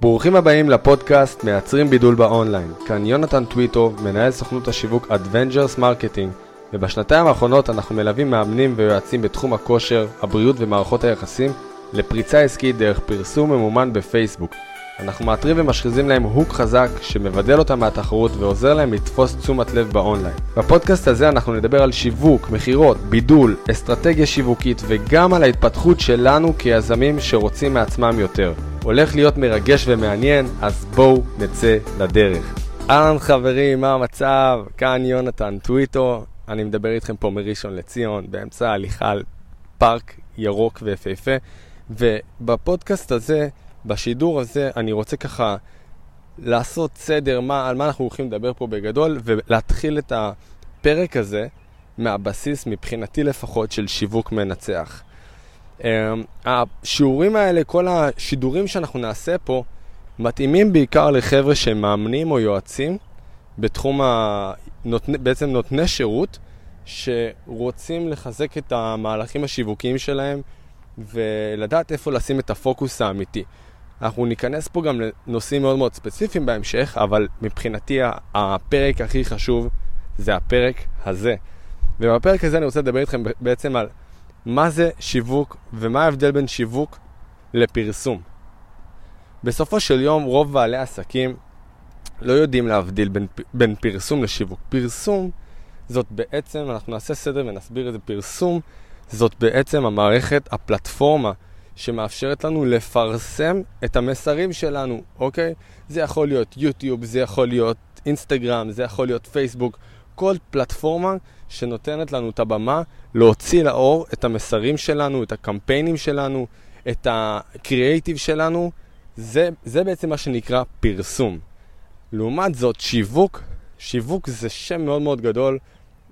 ברוכים הבאים לפודקאסט מייצרים בידול באונליין. כאן יונתן טוויטו, מנהל סוכנות השיווק Adventures Marketing, ובשנתיים האחרונות אנחנו מלווים מאמנים ויועצים בתחום הכושר, הבריאות ומערכות היחסים לפריצה עסקית דרך פרסום ממומן בפייסבוק. אנחנו מאתרים ומשחיזים להם hook חזק שמבדל אותם מהתחרות ועוזר להם לתפוס תשומת לב באונליין. בפודקאסט הזה אנחנו נדבר על שיווק, מכירות, בידול, אסטרטגיה שיווקית וגם על ההתפתחות שלנו כיזמים שרוצים מעצמם יותר. הולך להיות מרגש ומעניין, אז בואו נצא לדרך. אהלן חברים, מה המצב? כאן יונתן טוויטו, אני מדבר איתכם פה מראשון לציון, באמצע ההליכה על פארק ירוק ויפהפה, ובפודקאסט הזה, בשידור הזה, אני רוצה ככה לעשות סדר מה, על מה אנחנו הולכים לדבר פה בגדול, ולהתחיל את הפרק הזה מהבסיס, מבחינתי לפחות, של שיווק מנצח. אמ, השיעורים האלה, כל השידורים שאנחנו נעשה פה, מתאימים בעיקר לחבר'ה שהם מאמנים או יועצים בתחום ה... בעצם נותני שירות, שרוצים לחזק את המהלכים השיווקיים שלהם ולדעת איפה לשים את הפוקוס האמיתי. אנחנו ניכנס פה גם לנושאים מאוד מאוד ספציפיים בהמשך, אבל מבחינתי הפרק הכי חשוב זה הפרק הזה. ובפרק הזה אני רוצה לדבר איתכם בעצם על מה זה שיווק ומה ההבדל בין שיווק לפרסום. בסופו של יום רוב בעלי עסקים לא יודעים להבדיל בין, בין פרסום לשיווק. פרסום זאת בעצם, אנחנו נעשה סדר ונסביר את זה, פרסום זאת בעצם המערכת, הפלטפורמה שמאפשרת לנו לפרסם את המסרים שלנו, אוקיי? זה יכול להיות יוטיוב, זה יכול להיות אינסטגרם, זה יכול להיות פייסבוק, כל פלטפורמה שנותנת לנו את הבמה להוציא לאור את המסרים שלנו, את הקמפיינים שלנו, את הקריאייטיב שלנו, זה, זה בעצם מה שנקרא פרסום. לעומת זאת, שיווק, שיווק זה שם מאוד מאוד גדול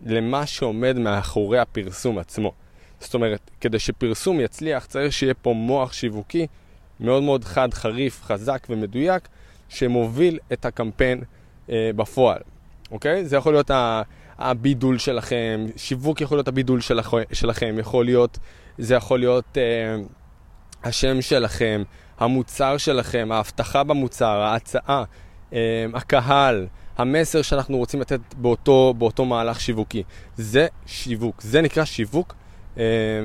למה שעומד מאחורי הפרסום עצמו. זאת אומרת, כדי שפרסום יצליח, צריך שיהיה פה מוח שיווקי מאוד מאוד חד, חריף, חזק ומדויק, שמוביל את הקמפיין אה, בפועל. אוקיי? זה יכול להיות הבידול שלכם, שיווק יכול להיות הבידול שלכ, שלכם, יכול להיות, זה יכול להיות אה, השם שלכם, המוצר שלכם, ההבטחה במוצר, ההצעה, אה, הקהל, המסר שאנחנו רוצים לתת באותו, באותו מהלך שיווקי. זה שיווק, זה נקרא שיווק,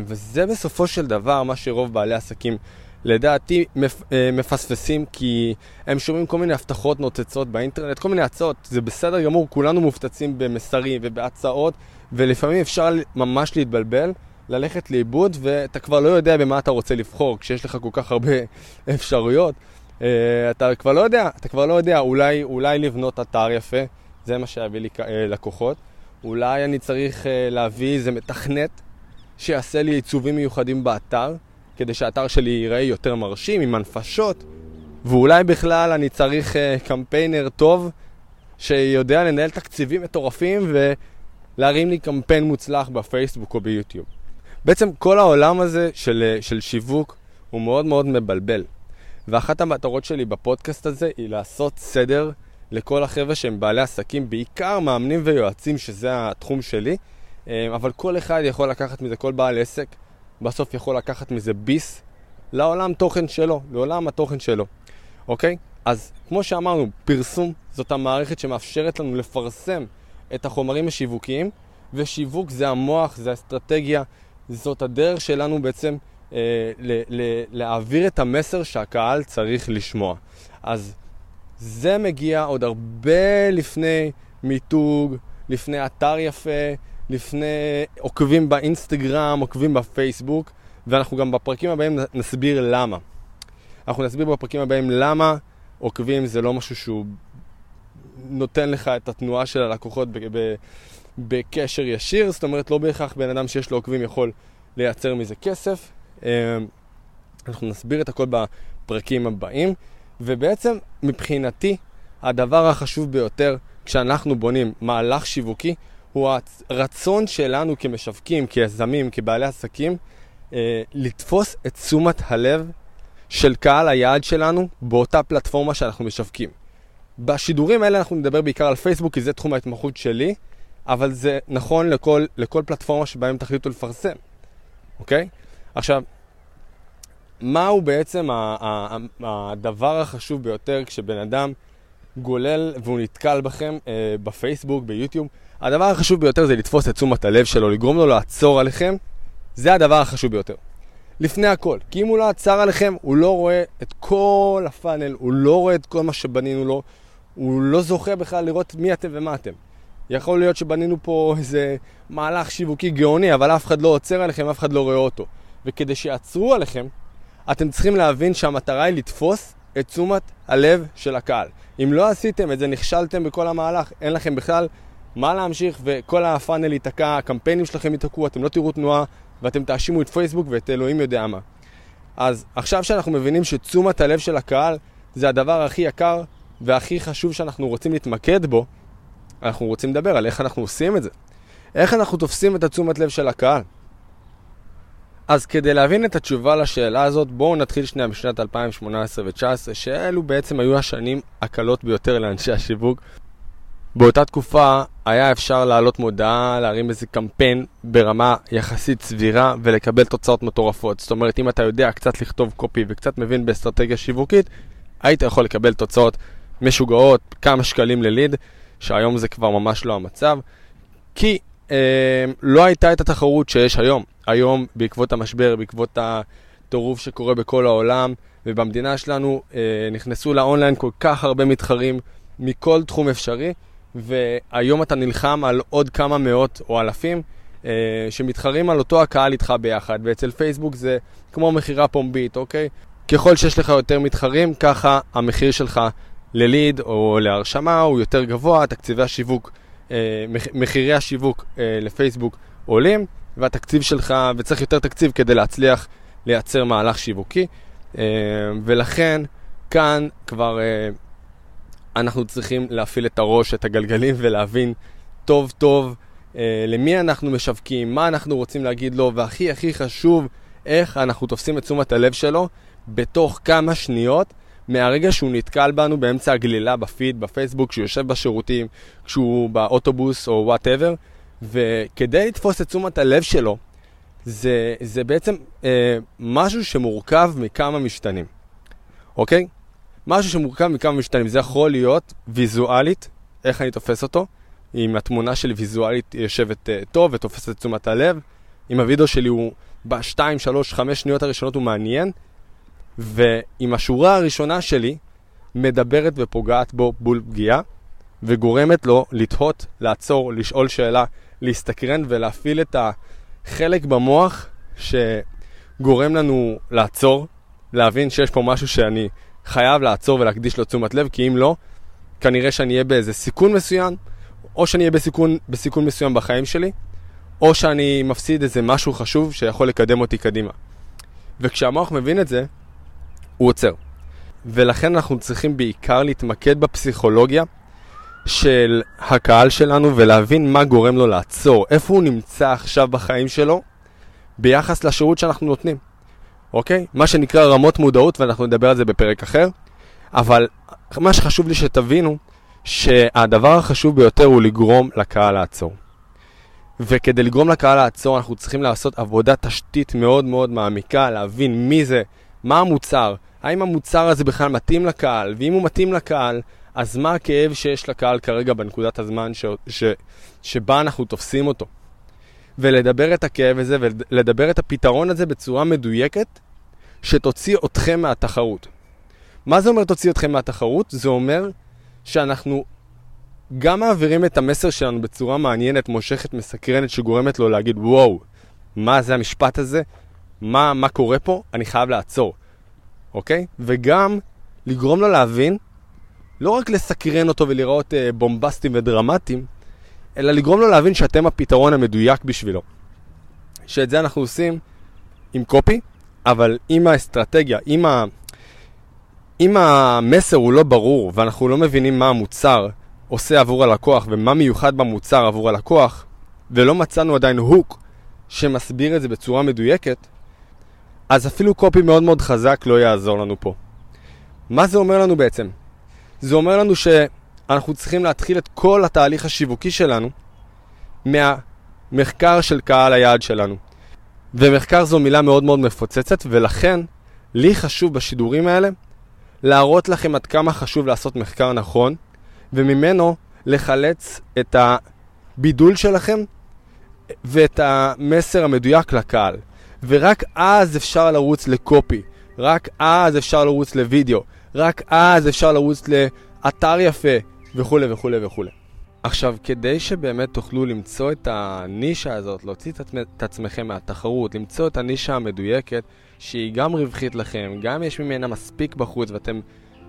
וזה בסופו של דבר מה שרוב בעלי עסקים לדעתי אה, מפספסים כי הם שומעים כל מיני הבטחות נוצצות באינטרנט, כל מיני הצעות, זה בסדר גמור, כולנו מופתצים במסרים ובהצעות ולפעמים אפשר ממש להתבלבל, ללכת לאיבוד ואתה כבר לא יודע במה אתה רוצה לבחור כשיש לך כל כך הרבה אפשרויות. אה, אתה כבר לא יודע, אתה כבר לא יודע, אולי, אולי לבנות אתר יפה, זה מה שיביא לי אה, לקוחות. אולי אני צריך להביא איזה מתכנת שיעשה לי עיצובים מיוחדים באתר. כדי שהאתר שלי ייראה יותר מרשים, עם הנפשות, ואולי בכלל אני צריך uh, קמפיינר טוב שיודע לנהל תקציבים מטורפים ולהרים לי קמפיין מוצלח בפייסבוק או ביוטיוב. בעצם כל העולם הזה של, אה, של שיווק הוא מאוד מאוד מבלבל. ואחת המטרות שלי בפודקאסט הזה היא לעשות סדר לכל החבר'ה שהם בעלי עסקים, בעיקר מאמנים ויועצים, שזה התחום שלי, אה, אבל כל אחד יכול לקחת מזה, כל בעל עסק, בסוף יכול לקחת מזה ביס לעולם תוכן שלו, לעולם התוכן שלו, אוקיי? אז כמו שאמרנו, פרסום זאת המערכת שמאפשרת לנו לפרסם את החומרים השיווקיים, ושיווק זה המוח, זה האסטרטגיה, זאת הדרך שלנו בעצם אה, ל- ל- להעביר את המסר שהקהל צריך לשמוע. אז זה מגיע עוד הרבה לפני מיתוג, לפני אתר יפה, לפני עוקבים באינסטגרם, עוקבים בפייסבוק, ואנחנו גם בפרקים הבאים נסביר למה. אנחנו נסביר בפרקים הבאים למה עוקבים זה לא משהו שהוא נותן לך את התנועה של הלקוחות בקשר ישיר, זאת אומרת לא בהכרח בן אדם שיש לו עוקבים יכול לייצר מזה כסף. אמ, אנחנו נסביר את הכל בפרקים הבאים, ובעצם מבחינתי הדבר החשוב ביותר כשאנחנו בונים מהלך שיווקי הוא הרצון שלנו כמשווקים, כיזמים, כבעלי עסקים, אה, לתפוס את תשומת הלב של קהל היעד שלנו באותה פלטפורמה שאנחנו משווקים. בשידורים האלה אנחנו נדבר בעיקר על פייסבוק, כי זה תחום ההתמחות שלי, אבל זה נכון לכל, לכל פלטפורמה שבהם תחליטו לפרסם, אוקיי? עכשיו, מהו בעצם הדבר החשוב ביותר כשבן אדם גולל והוא נתקל בכם אה, בפייסבוק, ביוטיוב? הדבר החשוב ביותר זה לתפוס את תשומת הלב שלו, לגרום לו לעצור עליכם, זה הדבר החשוב ביותר. לפני הכל. כי אם הוא לא עצר עליכם, הוא לא רואה את כל הפאנל, הוא לא רואה את כל מה שבנינו לו, הוא לא זוכה בכלל לראות מי אתם ומה אתם. יכול להיות שבנינו פה איזה מהלך שיווקי גאוני, אבל אף אחד לא עוצר עליכם, אף אחד לא רואה אותו. וכדי שיעצרו עליכם, אתם צריכים להבין שהמטרה היא לתפוס את תשומת הלב של הקהל. אם לא עשיתם את זה, נכשלתם בכל המהלך, אין לכם בכלל מה להמשיך, וכל הפאנל ייתקע, הקמפיינים שלכם ייתקעו, אתם לא תראו תנועה, ואתם תאשימו את פייסבוק ואת אלוהים יודע מה. אז עכשיו שאנחנו מבינים שתשומת הלב של הקהל זה הדבר הכי יקר והכי חשוב שאנחנו רוצים להתמקד בו, אנחנו רוצים לדבר על איך אנחנו עושים את זה. איך אנחנו תופסים את התשומת לב של הקהל. אז כדי להבין את התשובה לשאלה הזאת, בואו נתחיל שנייה בשנת 2018 ו-2019, שאלו בעצם היו השנים הקלות ביותר לאנשי השיווק. באותה תקופה היה אפשר להעלות מודעה, להרים איזה קמפיין ברמה יחסית סבירה ולקבל תוצאות מטורפות. זאת אומרת, אם אתה יודע קצת לכתוב קופי וקצת מבין באסטרטגיה שיווקית, היית יכול לקבל תוצאות משוגעות, כמה שקלים לליד, שהיום זה כבר ממש לא המצב, כי אה, לא הייתה את התחרות שיש היום. היום, בעקבות המשבר, בעקבות הטירוף שקורה בכל העולם ובמדינה שלנו, אה, נכנסו לאונליין כל כך הרבה מתחרים מכל תחום אפשרי. והיום אתה נלחם על עוד כמה מאות או אלפים אה, שמתחרים על אותו הקהל איתך ביחד, ואצל פייסבוק זה כמו מכירה פומבית, אוקיי? ככל שיש לך יותר מתחרים, ככה המחיר שלך לליד או להרשמה הוא יותר גבוה, תקציבי השיווק, אה, מחירי השיווק אה, לפייסבוק עולים, והתקציב שלך, וצריך יותר תקציב כדי להצליח לייצר מהלך שיווקי, אה, ולכן כאן כבר... אה, אנחנו צריכים להפעיל את הראש, את הגלגלים, ולהבין טוב טוב אה, למי אנחנו משווקים, מה אנחנו רוצים להגיד לו, והכי הכי חשוב, איך אנחנו תופסים את תשומת הלב שלו בתוך כמה שניות מהרגע שהוא נתקל בנו באמצע הגלילה בפיד, בפייסבוק, כשהוא יושב בשירותים, כשהוא באוטובוס או whatever, וכדי לתפוס את תשומת הלב שלו, זה, זה בעצם אה, משהו שמורכב מכמה משתנים, אוקיי? משהו שמורכב מכמה משתנים. זה יכול להיות ויזואלית, איך אני תופס אותו, אם התמונה שלי ויזואלית יושבת uh, טוב ותופסת את תשומת הלב, אם הוידאו שלי הוא ב-2, 3, 5 שניות הראשונות הוא מעניין, ואם השורה הראשונה שלי מדברת ופוגעת בו בול פגיעה, וגורמת לו לתהות, לעצור, לשאול שאלה, להסתקרן ולהפעיל את החלק במוח שגורם לנו לעצור, להבין שיש פה משהו שאני חייב לעצור ולהקדיש לו תשומת לב, כי אם לא, כנראה שאני אהיה באיזה סיכון מסוים, או שאני אהיה בסיכון, בסיכון מסוים בחיים שלי, או שאני מפסיד איזה משהו חשוב שיכול לקדם אותי קדימה. וכשהמוח מבין את זה, הוא עוצר. ולכן אנחנו צריכים בעיקר להתמקד בפסיכולוגיה של הקהל שלנו ולהבין מה גורם לו לעצור, איפה הוא נמצא עכשיו בחיים שלו ביחס לשירות שאנחנו נותנים. אוקיי? מה שנקרא רמות מודעות, ואנחנו נדבר על זה בפרק אחר. אבל מה שחשוב לי שתבינו, שהדבר החשוב ביותר הוא לגרום לקהל לעצור. וכדי לגרום לקהל לעצור, אנחנו צריכים לעשות עבודת תשתית מאוד מאוד מעמיקה, להבין מי זה, מה המוצר, האם המוצר הזה בכלל מתאים לקהל, ואם הוא מתאים לקהל, אז מה הכאב שיש לקהל כרגע בנקודת הזמן ש... ש... שבה אנחנו תופסים אותו. ולדבר את הכאב הזה ולדבר את הפתרון הזה בצורה מדויקת שתוציא אתכם מהתחרות. מה זה אומר תוציא אתכם מהתחרות? זה אומר שאנחנו גם מעבירים את המסר שלנו בצורה מעניינת, מושכת, מסקרנת, שגורמת לו להגיד, וואו, מה זה המשפט הזה? מה, מה קורה פה? אני חייב לעצור, אוקיי? וגם לגרום לו להבין, לא רק לסקרן אותו ולראות אה, בומבסטים ודרמטיים, אלא לגרום לו להבין שאתם הפתרון המדויק בשבילו. שאת זה אנחנו עושים עם קופי, אבל אם האסטרטגיה, אם, ה... אם המסר הוא לא ברור ואנחנו לא מבינים מה המוצר עושה עבור הלקוח ומה מיוחד במוצר עבור הלקוח, ולא מצאנו עדיין הוק שמסביר את זה בצורה מדויקת, אז אפילו קופי מאוד מאוד חזק לא יעזור לנו פה. מה זה אומר לנו בעצם? זה אומר לנו שאנחנו צריכים להתחיל את כל התהליך השיווקי שלנו מהמחקר של קהל היעד שלנו. ומחקר זו מילה מאוד מאוד מפוצצת, ולכן לי חשוב בשידורים האלה להראות לכם עד כמה חשוב לעשות מחקר נכון, וממנו לחלץ את הבידול שלכם ואת המסר המדויק לקהל. ורק אז אפשר לרוץ לקופי, רק אז אפשר לרוץ לוידאו, רק אז אפשר לרוץ לאתר יפה, וכולי וכולי וכולי. עכשיו, כדי שבאמת תוכלו למצוא את הנישה הזאת, להוציא את עצמכם מהתחרות, למצוא את הנישה המדויקת, שהיא גם רווחית לכם, גם יש ממנה מספיק בחוץ, ואתם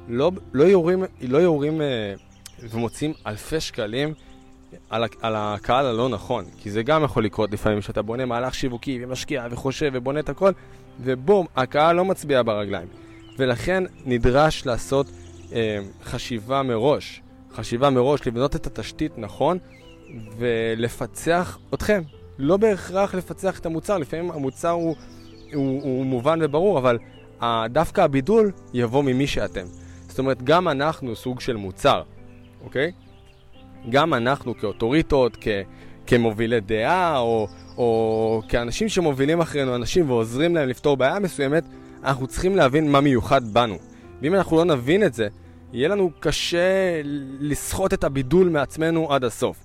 לא, לא יורים, לא יורים אה, ומוצאים אלפי שקלים על, על הקהל הלא נכון, כי זה גם יכול לקרות לפעמים, שאתה בונה מהלך שיווקי ומשקיע וחושב ובונה את הכל, ובום, הקהל לא מצביע ברגליים. ולכן נדרש לעשות אה, חשיבה מראש. חשיבה מראש, לבנות את התשתית נכון ולפצח אתכם. לא בהכרח לפצח את המוצר, לפעמים המוצר הוא, הוא, הוא מובן וברור, אבל דווקא הבידול יבוא ממי שאתם. זאת אומרת, גם אנחנו סוג של מוצר, אוקיי? גם אנחנו כאוטוריטות, כ, כמובילי דעה, או, או כאנשים שמובילים אחרינו אנשים ועוזרים להם לפתור בעיה מסוימת, אנחנו צריכים להבין מה מיוחד בנו. ואם אנחנו לא נבין את זה, יהיה לנו קשה לסחוט את הבידול מעצמנו עד הסוף.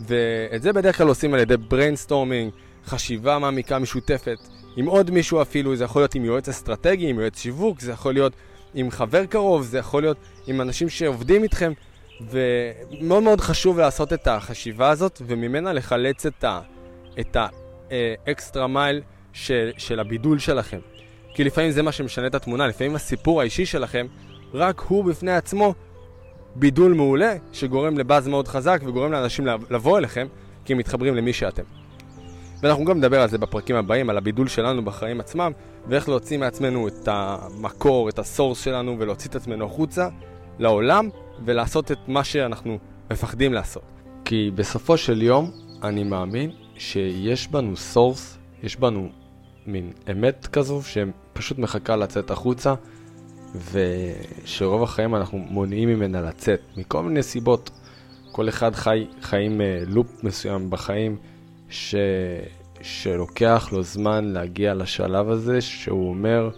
ואת זה בדרך כלל עושים על ידי brainstorming, חשיבה מעמיקה משותפת, עם עוד מישהו אפילו, זה יכול להיות עם יועץ אסטרטגי, עם יועץ שיווק, זה יכול להיות עם חבר קרוב, זה יכול להיות עם אנשים שעובדים איתכם, ומאוד מאוד חשוב לעשות את החשיבה הזאת, וממנה לחלץ את, האקסטרה מייל של, של הבידול שלכם. כי לפעמים זה מה שמשנה את התמונה, לפעמים הסיפור האישי שלכם, רק הוא בפני עצמו בידול מעולה, שגורם לבאז מאוד חזק וגורם לאנשים לבוא אליכם, כי הם מתחברים למי שאתם. ואנחנו גם נדבר על זה בפרקים הבאים, על הבידול שלנו בחיים עצמם, ואיך להוציא מעצמנו את המקור, את ה-source שלנו, ולהוציא את עצמנו החוצה לעולם, ולעשות את מה שאנחנו מפחדים לעשות. כי בסופו של יום, אני מאמין שיש בנו source, יש בנו מין אמת כזו, שפשוט מחכה לצאת החוצה, ושרוב החיים אנחנו מונעים ממנה לצאת, מכל מיני סיבות. כל אחד חי חיים אה, loop מסוים בחיים, ש... שלוקח לו זמן להגיע לשלב הזה, שהוא אומר,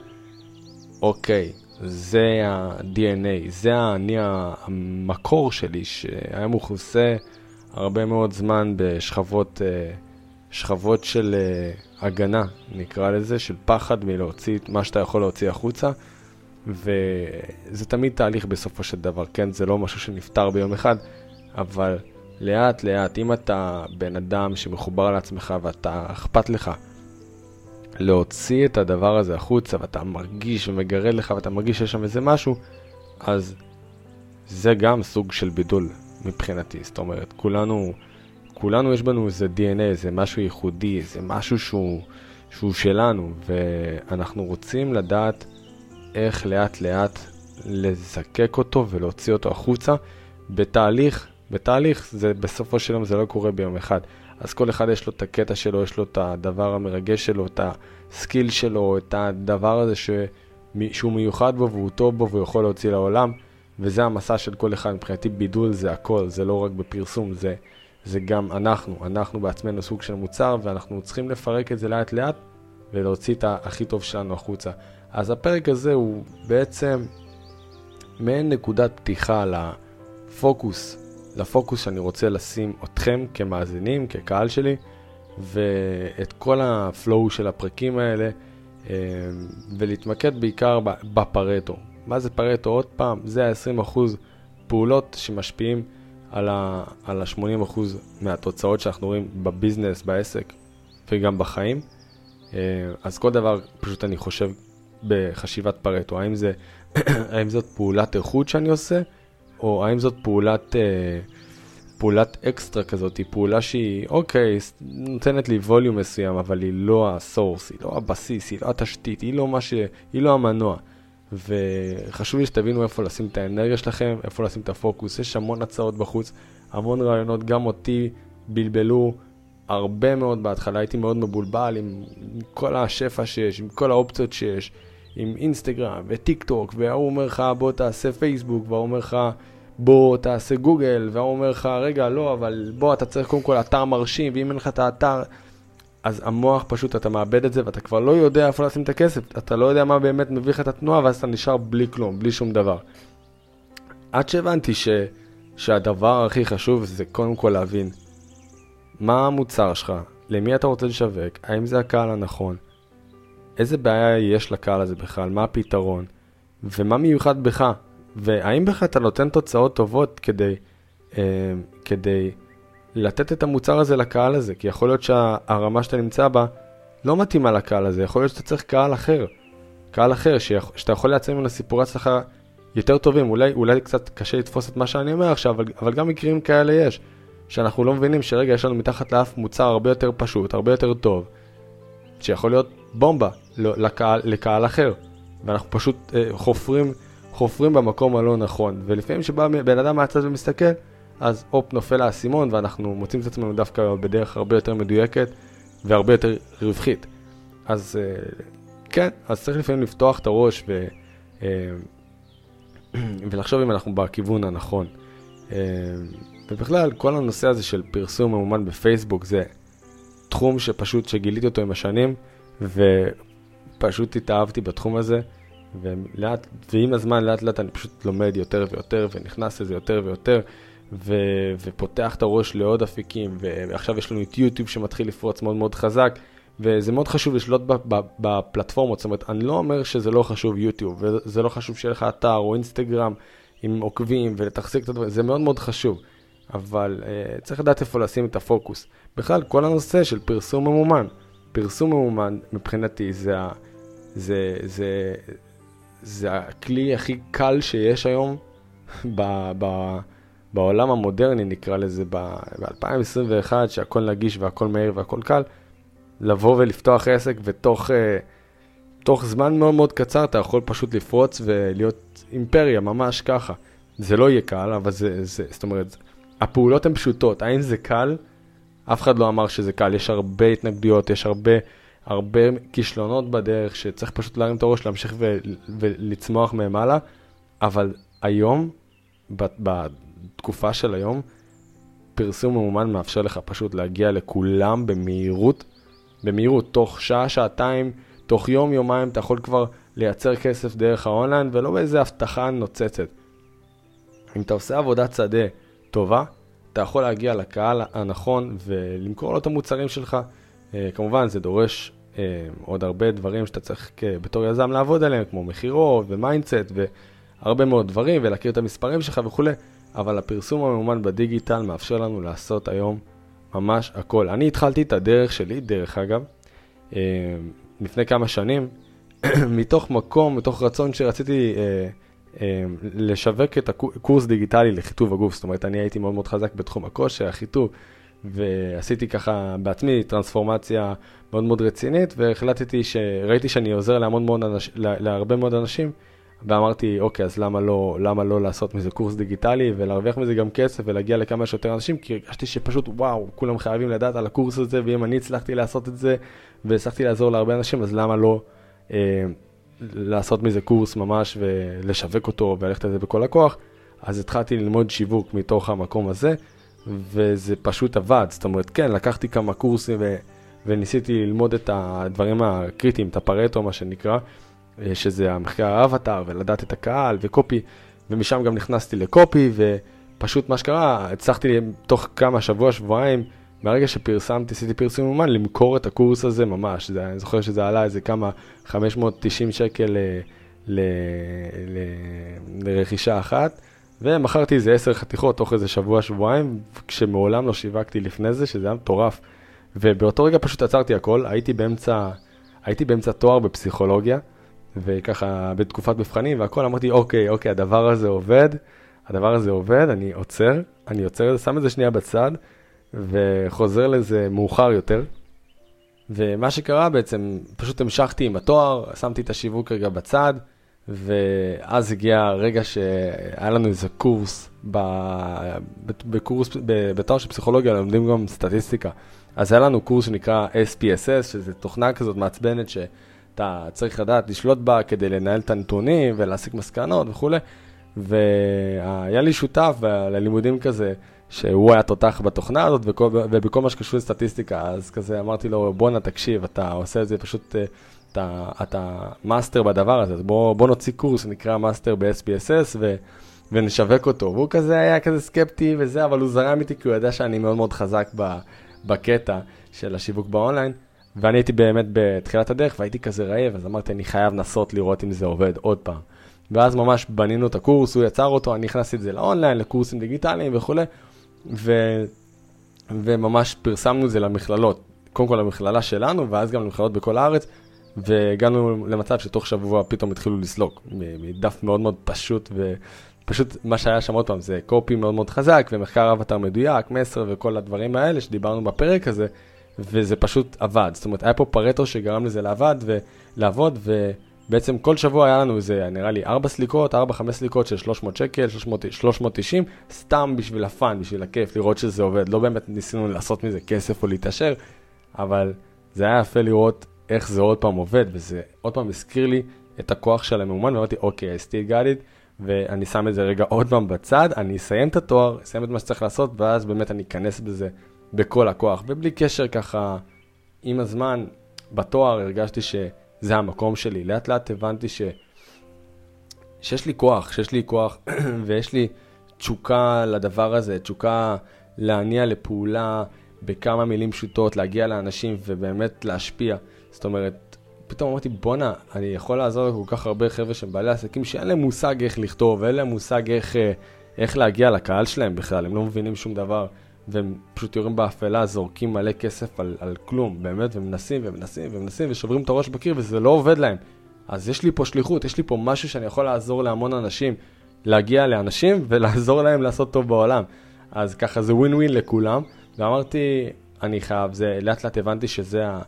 אוקיי, זה ה-DNA, זה האני המקור שלי, שהיה מכוסה הרבה מאוד זמן בשכבות אה, שכבות של אה, הגנה, נקרא לזה, של פחד מלהוציא את מה שאתה יכול להוציא החוצה. וזה תמיד תהליך בסופו של דבר, כן? זה לא משהו שנפתר ביום אחד, אבל לאט לאט, אם אתה בן אדם שמחובר לעצמך ואתה אכפת לך להוציא את הדבר הזה החוצה ואתה מרגיש ומגרד לך ואתה מרגיש שיש שם איזה משהו, אז זה גם סוג של בידול מבחינתי. זאת אומרת, כולנו, כולנו יש בנו איזה DNA, איזה משהו ייחודי, איזה משהו שהוא, שהוא שלנו, ואנחנו רוצים לדעת איך לאט לאט לזקק אותו ולהוציא אותו החוצה בתהליך, בתהליך, זה בסופו של יום זה לא קורה ביום אחד. אז כל אחד יש לו את הקטע שלו, יש לו את הדבר המרגש שלו, את הסקיל שלו, את הדבר הזה ש... שהוא מיוחד בו והוא טוב בו והוא יכול להוציא לעולם, וזה המסע של כל אחד. מבחינתי בידול זה הכל, זה לא רק בפרסום, זה, זה גם אנחנו. אנחנו בעצמנו סוג של מוצר, ואנחנו צריכים לפרק את זה לאט לאט ולהוציא את הכי טוב שלנו החוצה. אז הפרק הזה הוא בעצם מעין נקודת פתיחה לפוקוס, לפוקוס שאני רוצה לשים אתכם כמאזינים, כקהל שלי, ואת כל הפלואו של הפרקים האלה, אה, ולהתמקד בעיקר בפרטו. מה זה פרטו? עוד פעם, זה ה-20% פעולות שמשפיעים על ה-80% מהתוצאות שאנחנו רואים בביזנס, בעסק וגם בחיים. אה, אז כל דבר, פשוט אני חושב בחשיבת פרטו? האם, זה, האם זאת פעולת איכות שאני עושה, או האם זאת פעולת, אה, פעולת אקסטרה כזאת, היא פעולה שהיא, אוקיי, נותנת לי ווליום מסוים, אבל היא לא הסורס, היא לא הבסיס, היא לא התשתית, היא לא, ש... היא לא המנוע. וחשוב לי שתבינו איפה לשים את האנרגיה שלכם, איפה לשים את הפוקוס. יש המון הצעות בחוץ, המון רעיונות, גם אותי בלבלו הרבה מאוד בהתחלה, הייתי מאוד מבולבל עם כל השפע שיש, עם כל האופציות שיש. עם אינסטגרם וטיק טוק, והוא אומר לך בוא תעשה פייסבוק, והוא אומר לך בוא תעשה גוגל, והוא אומר לך רגע לא, אבל בוא אתה צריך קודם כל אתר מרשים, ואם אין לך את האתר, אז המוח פשוט, אתה מאבד את זה ואתה כבר לא יודע איפה לשים את הכסף, אתה לא יודע מה באמת מביא לך את התנועה ואז אתה נשאר בלי כלום, בלי שום דבר. עד שהבנתי ש, שהדבר הכי חשוב זה קודם כל להבין מה המוצר שלך, למי אתה רוצה לשווק, האם זה הקהל הנכון, איזה בעיה יש לקהל הזה בכלל, מה הפתרון, ומה מיוחד בך, והאם בכלל אתה נותן תוצאות טובות כדי, אה, כדי לתת את המוצר הזה לקהל הזה, כי יכול להיות שהרמה שאתה נמצא בה לא מתאימה לקהל הזה, יכול להיות שאתה צריך קהל אחר, קהל אחר שיכ... שאתה יכול לייצר ממנו סיפורי הצלחה יותר טובים, אולי, אולי קצת קשה לתפוס את מה שאני אומר עכשיו, אבל, אבל גם מקרים כאלה יש, שאנחנו לא מבינים שרגע יש לנו מתחת לאף מוצר הרבה יותר פשוט, הרבה יותר טוב, שיכול להיות בומבה לקהל, לקהל אחר, ואנחנו פשוט אה, חופרים, חופרים במקום הלא נכון, ולפעמים שבא בן אדם מהצד ומסתכל, אז הופ נופל האסימון ואנחנו מוצאים את עצמנו דווקא בדרך הרבה יותר מדויקת והרבה יותר רווחית. אז אה, כן, אז צריך לפעמים לפתוח את הראש ו, אה, ולחשוב אם אנחנו בכיוון הנכון. אה, ובכלל, כל הנושא הזה של פרסום ממומן בפייסבוק זה תחום שפשוט, שגיליתי אותו עם השנים, ופשוט התאהבתי בתחום הזה, ולאט, ועם הזמן לאט לאט אני פשוט לומד יותר ויותר, ונכנס לזה יותר ויותר, ו- ופותח את הראש לעוד אפיקים, ועכשיו יש לנו את יוטיוב שמתחיל לפרוץ מאוד מאוד חזק, וזה מאוד חשוב לשלוט בפלטפורמות, זאת אומרת, אני לא אומר שזה לא חשוב יוטיוב, וזה לא חשוב שיהיה לך אתר או אינסטגרם עם עוקבים ולתחזיק את הדברים, זה מאוד מאוד חשוב, אבל uh, צריך לדעת איפה לשים את הפוקוס. בכלל, כל הנושא של פרסום ממומן, פרסום ממומן מבחינתי זה, זה, זה, זה הכלי הכי קל שיש היום ב... ב בעולם המודרני נקרא לזה, ב-2021, שהכל נגיש והכל מהיר והכל קל, לבוא ולפתוח עסק ותוך uh, תוך זמן מאוד מאוד קצר אתה יכול פשוט לפרוץ ולהיות אימפריה, ממש ככה. זה לא יהיה קל, אבל זה, זה זאת אומרת, הפעולות הן פשוטות. האם זה קל? אף אחד לא אמר שזה קל, יש הרבה התנגדויות, יש הרבה, הרבה כישלונות בדרך שצריך פשוט להרים את הראש, להמשיך ו, ולצמוח מהם הלאה, אבל היום, בתקופה של היום, פרסום ממומן מאפשר לך פשוט להגיע לכולם במהירות, במהירות, תוך שעה, שעתיים, תוך יום, יומיים אתה יכול כבר לייצר כסף דרך האונליין ולא באיזה הבטחה נוצצת. אם אתה עושה עבודת שדה טובה, אתה יכול להגיע לקהל הנכון ולמכור לו את המוצרים שלך. אה, כמובן, זה דורש אה, עוד הרבה דברים שאתה צריך בתור יזם לעבוד עליהם, כמו מכירות ו-mindset והרבה מאוד דברים, ולהכיר את המספרים שלך וכולי. אבל הפרסום הממומן בדיגיטל מאפשר לנו לעשות היום ממש הכל. אני התחלתי את הדרך שלי, דרך אגב, אה, לפני כמה שנים, מתוך מקום, מתוך רצון שרציתי אה, אה, לשווק את הקורס דיגיטלי לחיטוב הגוף. זאת אומרת, אני הייתי מאוד מאוד חזק בתחום הכושר, החיטוב, ועשיתי ככה בעצמי טרנספורמציה מאוד מאוד רצינית, והחלטתי שראיתי שאני עוזר להמון מאוד אנש, להרבה מאוד אנשים. ואמרתי, אוקיי, אז למה לא, למה לא לעשות מזה קורס דיגיטלי ולהרוויח מזה גם כסף ולהגיע לכמה שיותר אנשים, כי הרגשתי שפשוט, וואו, כולם חייבים לדעת על הקורס הזה, ואם אני הצלחתי לעשות את זה והצלחתי לעזור להרבה אנשים, אז למה לא אה, לעשות מזה קורס ממש ולשווק אותו וללכת על זה בכל הכוח? אז התחלתי ללמוד שיווק מתוך המקום הזה, וזה פשוט עבד. זאת אומרת, כן, לקחתי כמה קורסים ו... וניסיתי ללמוד את הדברים הקריטיים, את הפרטו, מה שנקרא. אה, שזה המחקר האבטאר, ולדעת את הקהל, וקופי, ומשם גם נכנסתי לקופי, ופשוט מה שקרה, הצלחתי תוך כמה, שבוע, שבועיים, מהרגע שפרסמתי, עשיתי פרסום אומן, למכור את הקורס הזה ממש. זה, אני זוכר שזה עלה איזה כמה 590 שקל ל, ל, ל, לרכישה אחת, ומכרתי איזה 10 חתיכות תוך איזה שבוע, שבועיים, כשמעולם לא שיווקתי לפני זה, שזה היה מטורף. ובאותו רגע פשוט עצרתי הכל, הייתי באמצע, הייתי באמצע תואר בפסיכולוגיה. וככה בתקופת מבחנים והכל, אמרתי, אוקיי, אוקיי, הדבר הזה עובד, הדבר הזה עובד, אני עוצר, אני עוצר, שם את זה שנייה בצד, וחוזר לזה מאוחר יותר. ומה שקרה בעצם, פשוט המשכתי עם התואר, שמתי את השיווק רגע בצד, ואז הגיע הרגע שהיה לנו איזה קורס, בקורס, בתואר של פסיכולוגיה לומדים גם סטטיסטיקה. אז היה לנו קורס שנקרא SPSS, שזה תוכנה כזאת מעצבנת ש... אתה צריך לדעת לשלוט בה כדי לנהל את הנתונים ולהסיק מסקנות וכולי. והיה לי שותף ללימודים כזה, שהוא היה תותח בתוכנה הזאת, ובכל מה שקשור לסטטיסטיקה, אז כזה אמרתי לו, בואנה, תקשיב, אתה עושה את זה פשוט, אה, אתה, אתה master בדבר הזה, אז בוא, בוא נוציא קורס שנקרא master ב-SPSS, ו... ונשווק אותו. והוא כזה היה כזה סקפטי וזה, אבל הוא זרם איתי כי הוא ידע שאני מאוד מאוד חזק בקטע של השיווק באונליין. ואני הייתי באמת בתחילת הדרך והייתי כזה רעב, אז אמרתי, אני חייב לנסות לראות אם זה עובד עוד פעם. ואז ממש בנינו את הקורס, הוא יצר אותו, אני הכנסתי את זה לאונליין, לקורסים דיגיטליים וכולי, ו... וממש פרסמנו את זה למכללות. קודם כל למכללה שלנו, ואז גם למכללות בכל הארץ, והגענו למצב שתוך שבוע פתאום התחילו לסלוק, מדף מאוד מאוד פשוט, ופשוט מה שהיה שם עוד פעם זה קופי מאוד מאוד חזק, ומחקר אבטר מדויק, מסר וכל הדברים האלה שדיברנו בפרק הזה, וזה פשוט עבד. זאת אומרת, היה פה פרטו שגרם לזה לעבד ולעבוד, ובעצם כל שבוע היה לנו איזה, נראה לי, 4 סליקות, 4-5 סליקות של 300 שקל, 300, 390, סתם בשביל הפאן, בשביל הכיף, לראות שזה עובד. לא באמת ניסינו לעשות מזה כסף או להתעשר, אבל זה היה יפה לראות איך זה עוד פעם עובד, וזה עוד פעם הזכיר לי את הכוח של המאומן, ואמרתי, אוקיי, I still got it, ואני שם את זה רגע עוד פעם בצד, אני אסיים את התואר, אסיים את מה שצריך לעשות, ואז באמת אני אכנס בזה בכל הכוח, ובלי קשר ככה, עם הזמן, בתואר הרגשתי שזה המקום שלי. לאט לאט הבנתי ש... שיש לי כוח, שיש לי כוח ויש לי תשוקה לדבר הזה, תשוקה להניע לפעולה בכמה מילים פשוטות, להגיע לאנשים ובאמת להשפיע. זאת אומרת, פתאום אמרתי, בואנה, אני יכול לעזור לכל כך הרבה חבר'ה שהם בעלי עסקים שאין להם מושג איך לכתוב, אין להם מושג איך, אה, איך להגיע לקהל שלהם בכלל, הם לא מבינים שום דבר. והם פשוט יורים באפלה, זורקים מלא כסף על, על כלום, באמת, ומנסים ומנסים ומנסים ושוברים את הראש בקיר וזה לא עובד להם. אז יש לי פה שליחות, יש לי פה משהו שאני יכול לעזור להמון אנשים, להגיע לאנשים ולעזור להם לעשות טוב בעולם. אז ככה זה ווין ווין לכולם, ואמרתי, אני חייב, זה, לאט לאט הבנתי שזה ה,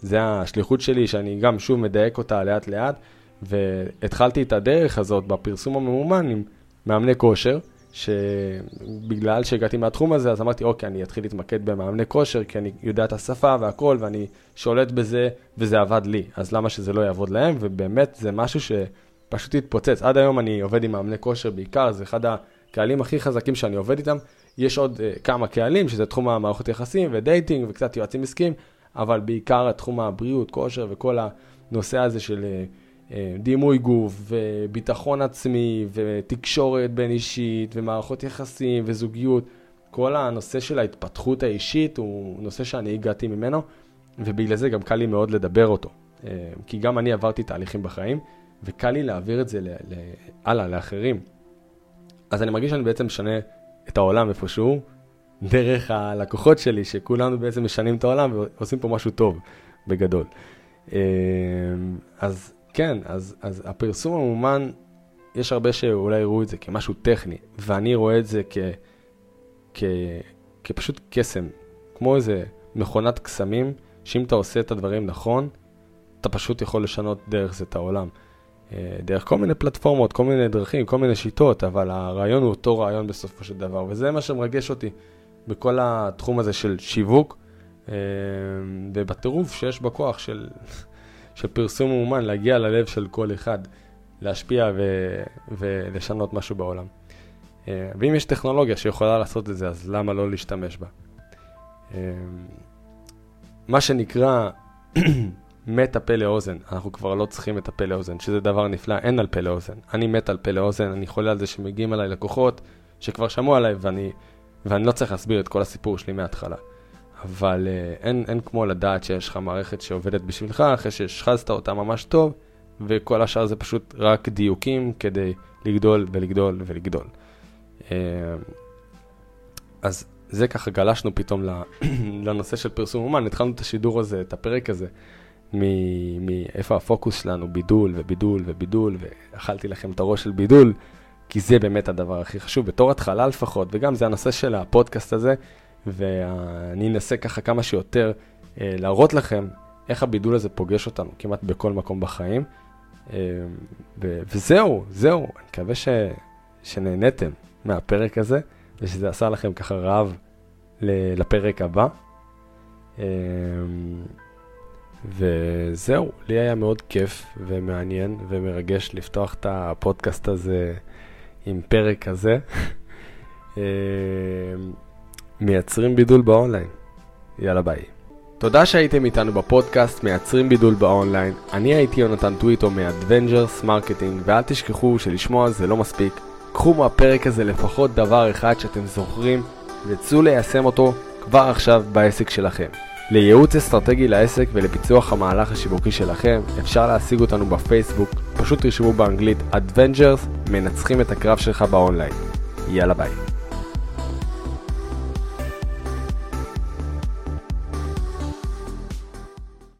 זה השליחות שלי, שאני גם שוב מדייק אותה לאט לאט, והתחלתי את הדרך הזאת בפרסום הממומן עם מאמני כושר. שבגלל שהגעתי מהתחום הזה, אז אמרתי, אוקיי, אני אתחיל להתמקד במאמני כושר, כי אני יודע את השפה והכל, ואני שולט בזה, וזה עבד לי. אז למה שזה לא יעבוד להם? ובאמת, זה משהו שפשוט התפוצץ. עד היום אני עובד עם מאמני כושר בעיקר, זה אחד הקהלים הכי חזקים שאני עובד איתם. יש עוד uh, כמה קהלים, שזה תחום המערכות יחסים ודייטינג וקצת יועצים עסקיים, אבל בעיקר תחום הבריאות, כושר וכל הנושא הזה של... Uh, דימוי גוף, וביטחון עצמי, ותקשורת בין אישית, ומערכות יחסים, וזוגיות. כל הנושא של ההתפתחות האישית הוא נושא שאני הגעתי ממנו, ובגלל זה גם קל לי מאוד לדבר אותו. אה, כי גם אני עברתי תהליכים בחיים, וקל לי להעביר את זה הלאה, לאחרים. אז אני מרגיש שאני בעצם משנה את העולם איפשהו, דרך הלקוחות שלי, שכולנו בעצם משנים את העולם ועושים פה משהו טוב, בגדול. אה, אז כן, אז, אז הפרסום המומן, יש הרבה שאולי יראו את זה כמשהו טכני, ואני רואה את זה כ, כ, כפשוט קסם, כמו איזה מכונת קסמים, שאם אתה עושה את הדברים נכון, אתה פשוט יכול לשנות דרך זה את העולם. אה, דרך כל מיני פלטפורמות, כל מיני דרכים, כל מיני שיטות, אבל הרעיון הוא אותו רעיון בסופו של דבר, וזה מה שמרגש אותי בכל התחום הזה של שיווק, אה, ובטירוף שיש בכוח של של פרסום מאומן, להגיע ללב של כל אחד, להשפיע ו- ולשנות משהו בעולם. אה, ואם יש טכנולוגיה שיכולה לעשות את זה, אז למה לא להשתמש בה? אה, מה שנקרא מת הפה לאוזן, אנחנו כבר לא צריכים את הפה לאוזן, שזה דבר נפלא, אין על פה לאוזן. אני מת על פה לאוזן, אני חולה על זה שמגיעים אליי לקוחות שכבר שמעו עליי ואני, ואני לא צריך להסביר את כל הסיפור שלי מההתחלה. אבל uh, אין, אין כמו לדעת שיש לך מערכת שעובדת בשבילך, אחרי שהשחזת אותה ממש טוב, וכל השאר זה פשוט רק דיוקים כדי לגדול ולגדול ולגדול. Uh, אז זה ככה גלשנו פתאום לנושא של פרסום אומן, התחלנו את השידור הזה, את הפרק הזה, מאיפה הפוקוס שלנו, בידול ובידול ובידול, ואכלתי לכם את הראש של בידול, כי זה באמת הדבר הכי חשוב, בתור התחלה לפחות, וגם זה הנושא של הפודקאסט הזה. ואני אנסה ככה כמה שיותר אה, להראות לכם איך הבידול הזה פוגש אותנו כמעט בכל מקום בחיים. אה, וזהו, זהו, אני מקווה ש- שנהניתם מהפרק הזה, ושזה עשה לכם ככה רעב לפרק הבא. אה, וזהו, לי היה מאוד כיף ומעניין ומרגש לפתוח את הפודקאסט הזה עם פרק כזה. מייצרים בידול באונליין. יאללה ביי. תודה שהייתם איתנו בפודקאסט מייצרים בידול באונליין. אני הייתי יונתן טוויטו מ-Adventures Marketing, ואל תשכחו שלשמוע זה לא מספיק. קחו מהפרק הזה לפחות דבר אחד שאתם זוכרים, וצאו ליישם אותו כבר עכשיו בעסק שלכם. לייעוץ אסטרטגי לעסק ולפיצוח המהלך השיווקי שלכם, אפשר להשיג אותנו בפייסבוק, פשוט תרשמו באנגלית Adventures, מנצחים את הקרב שלך באונליין. יאללה ביי.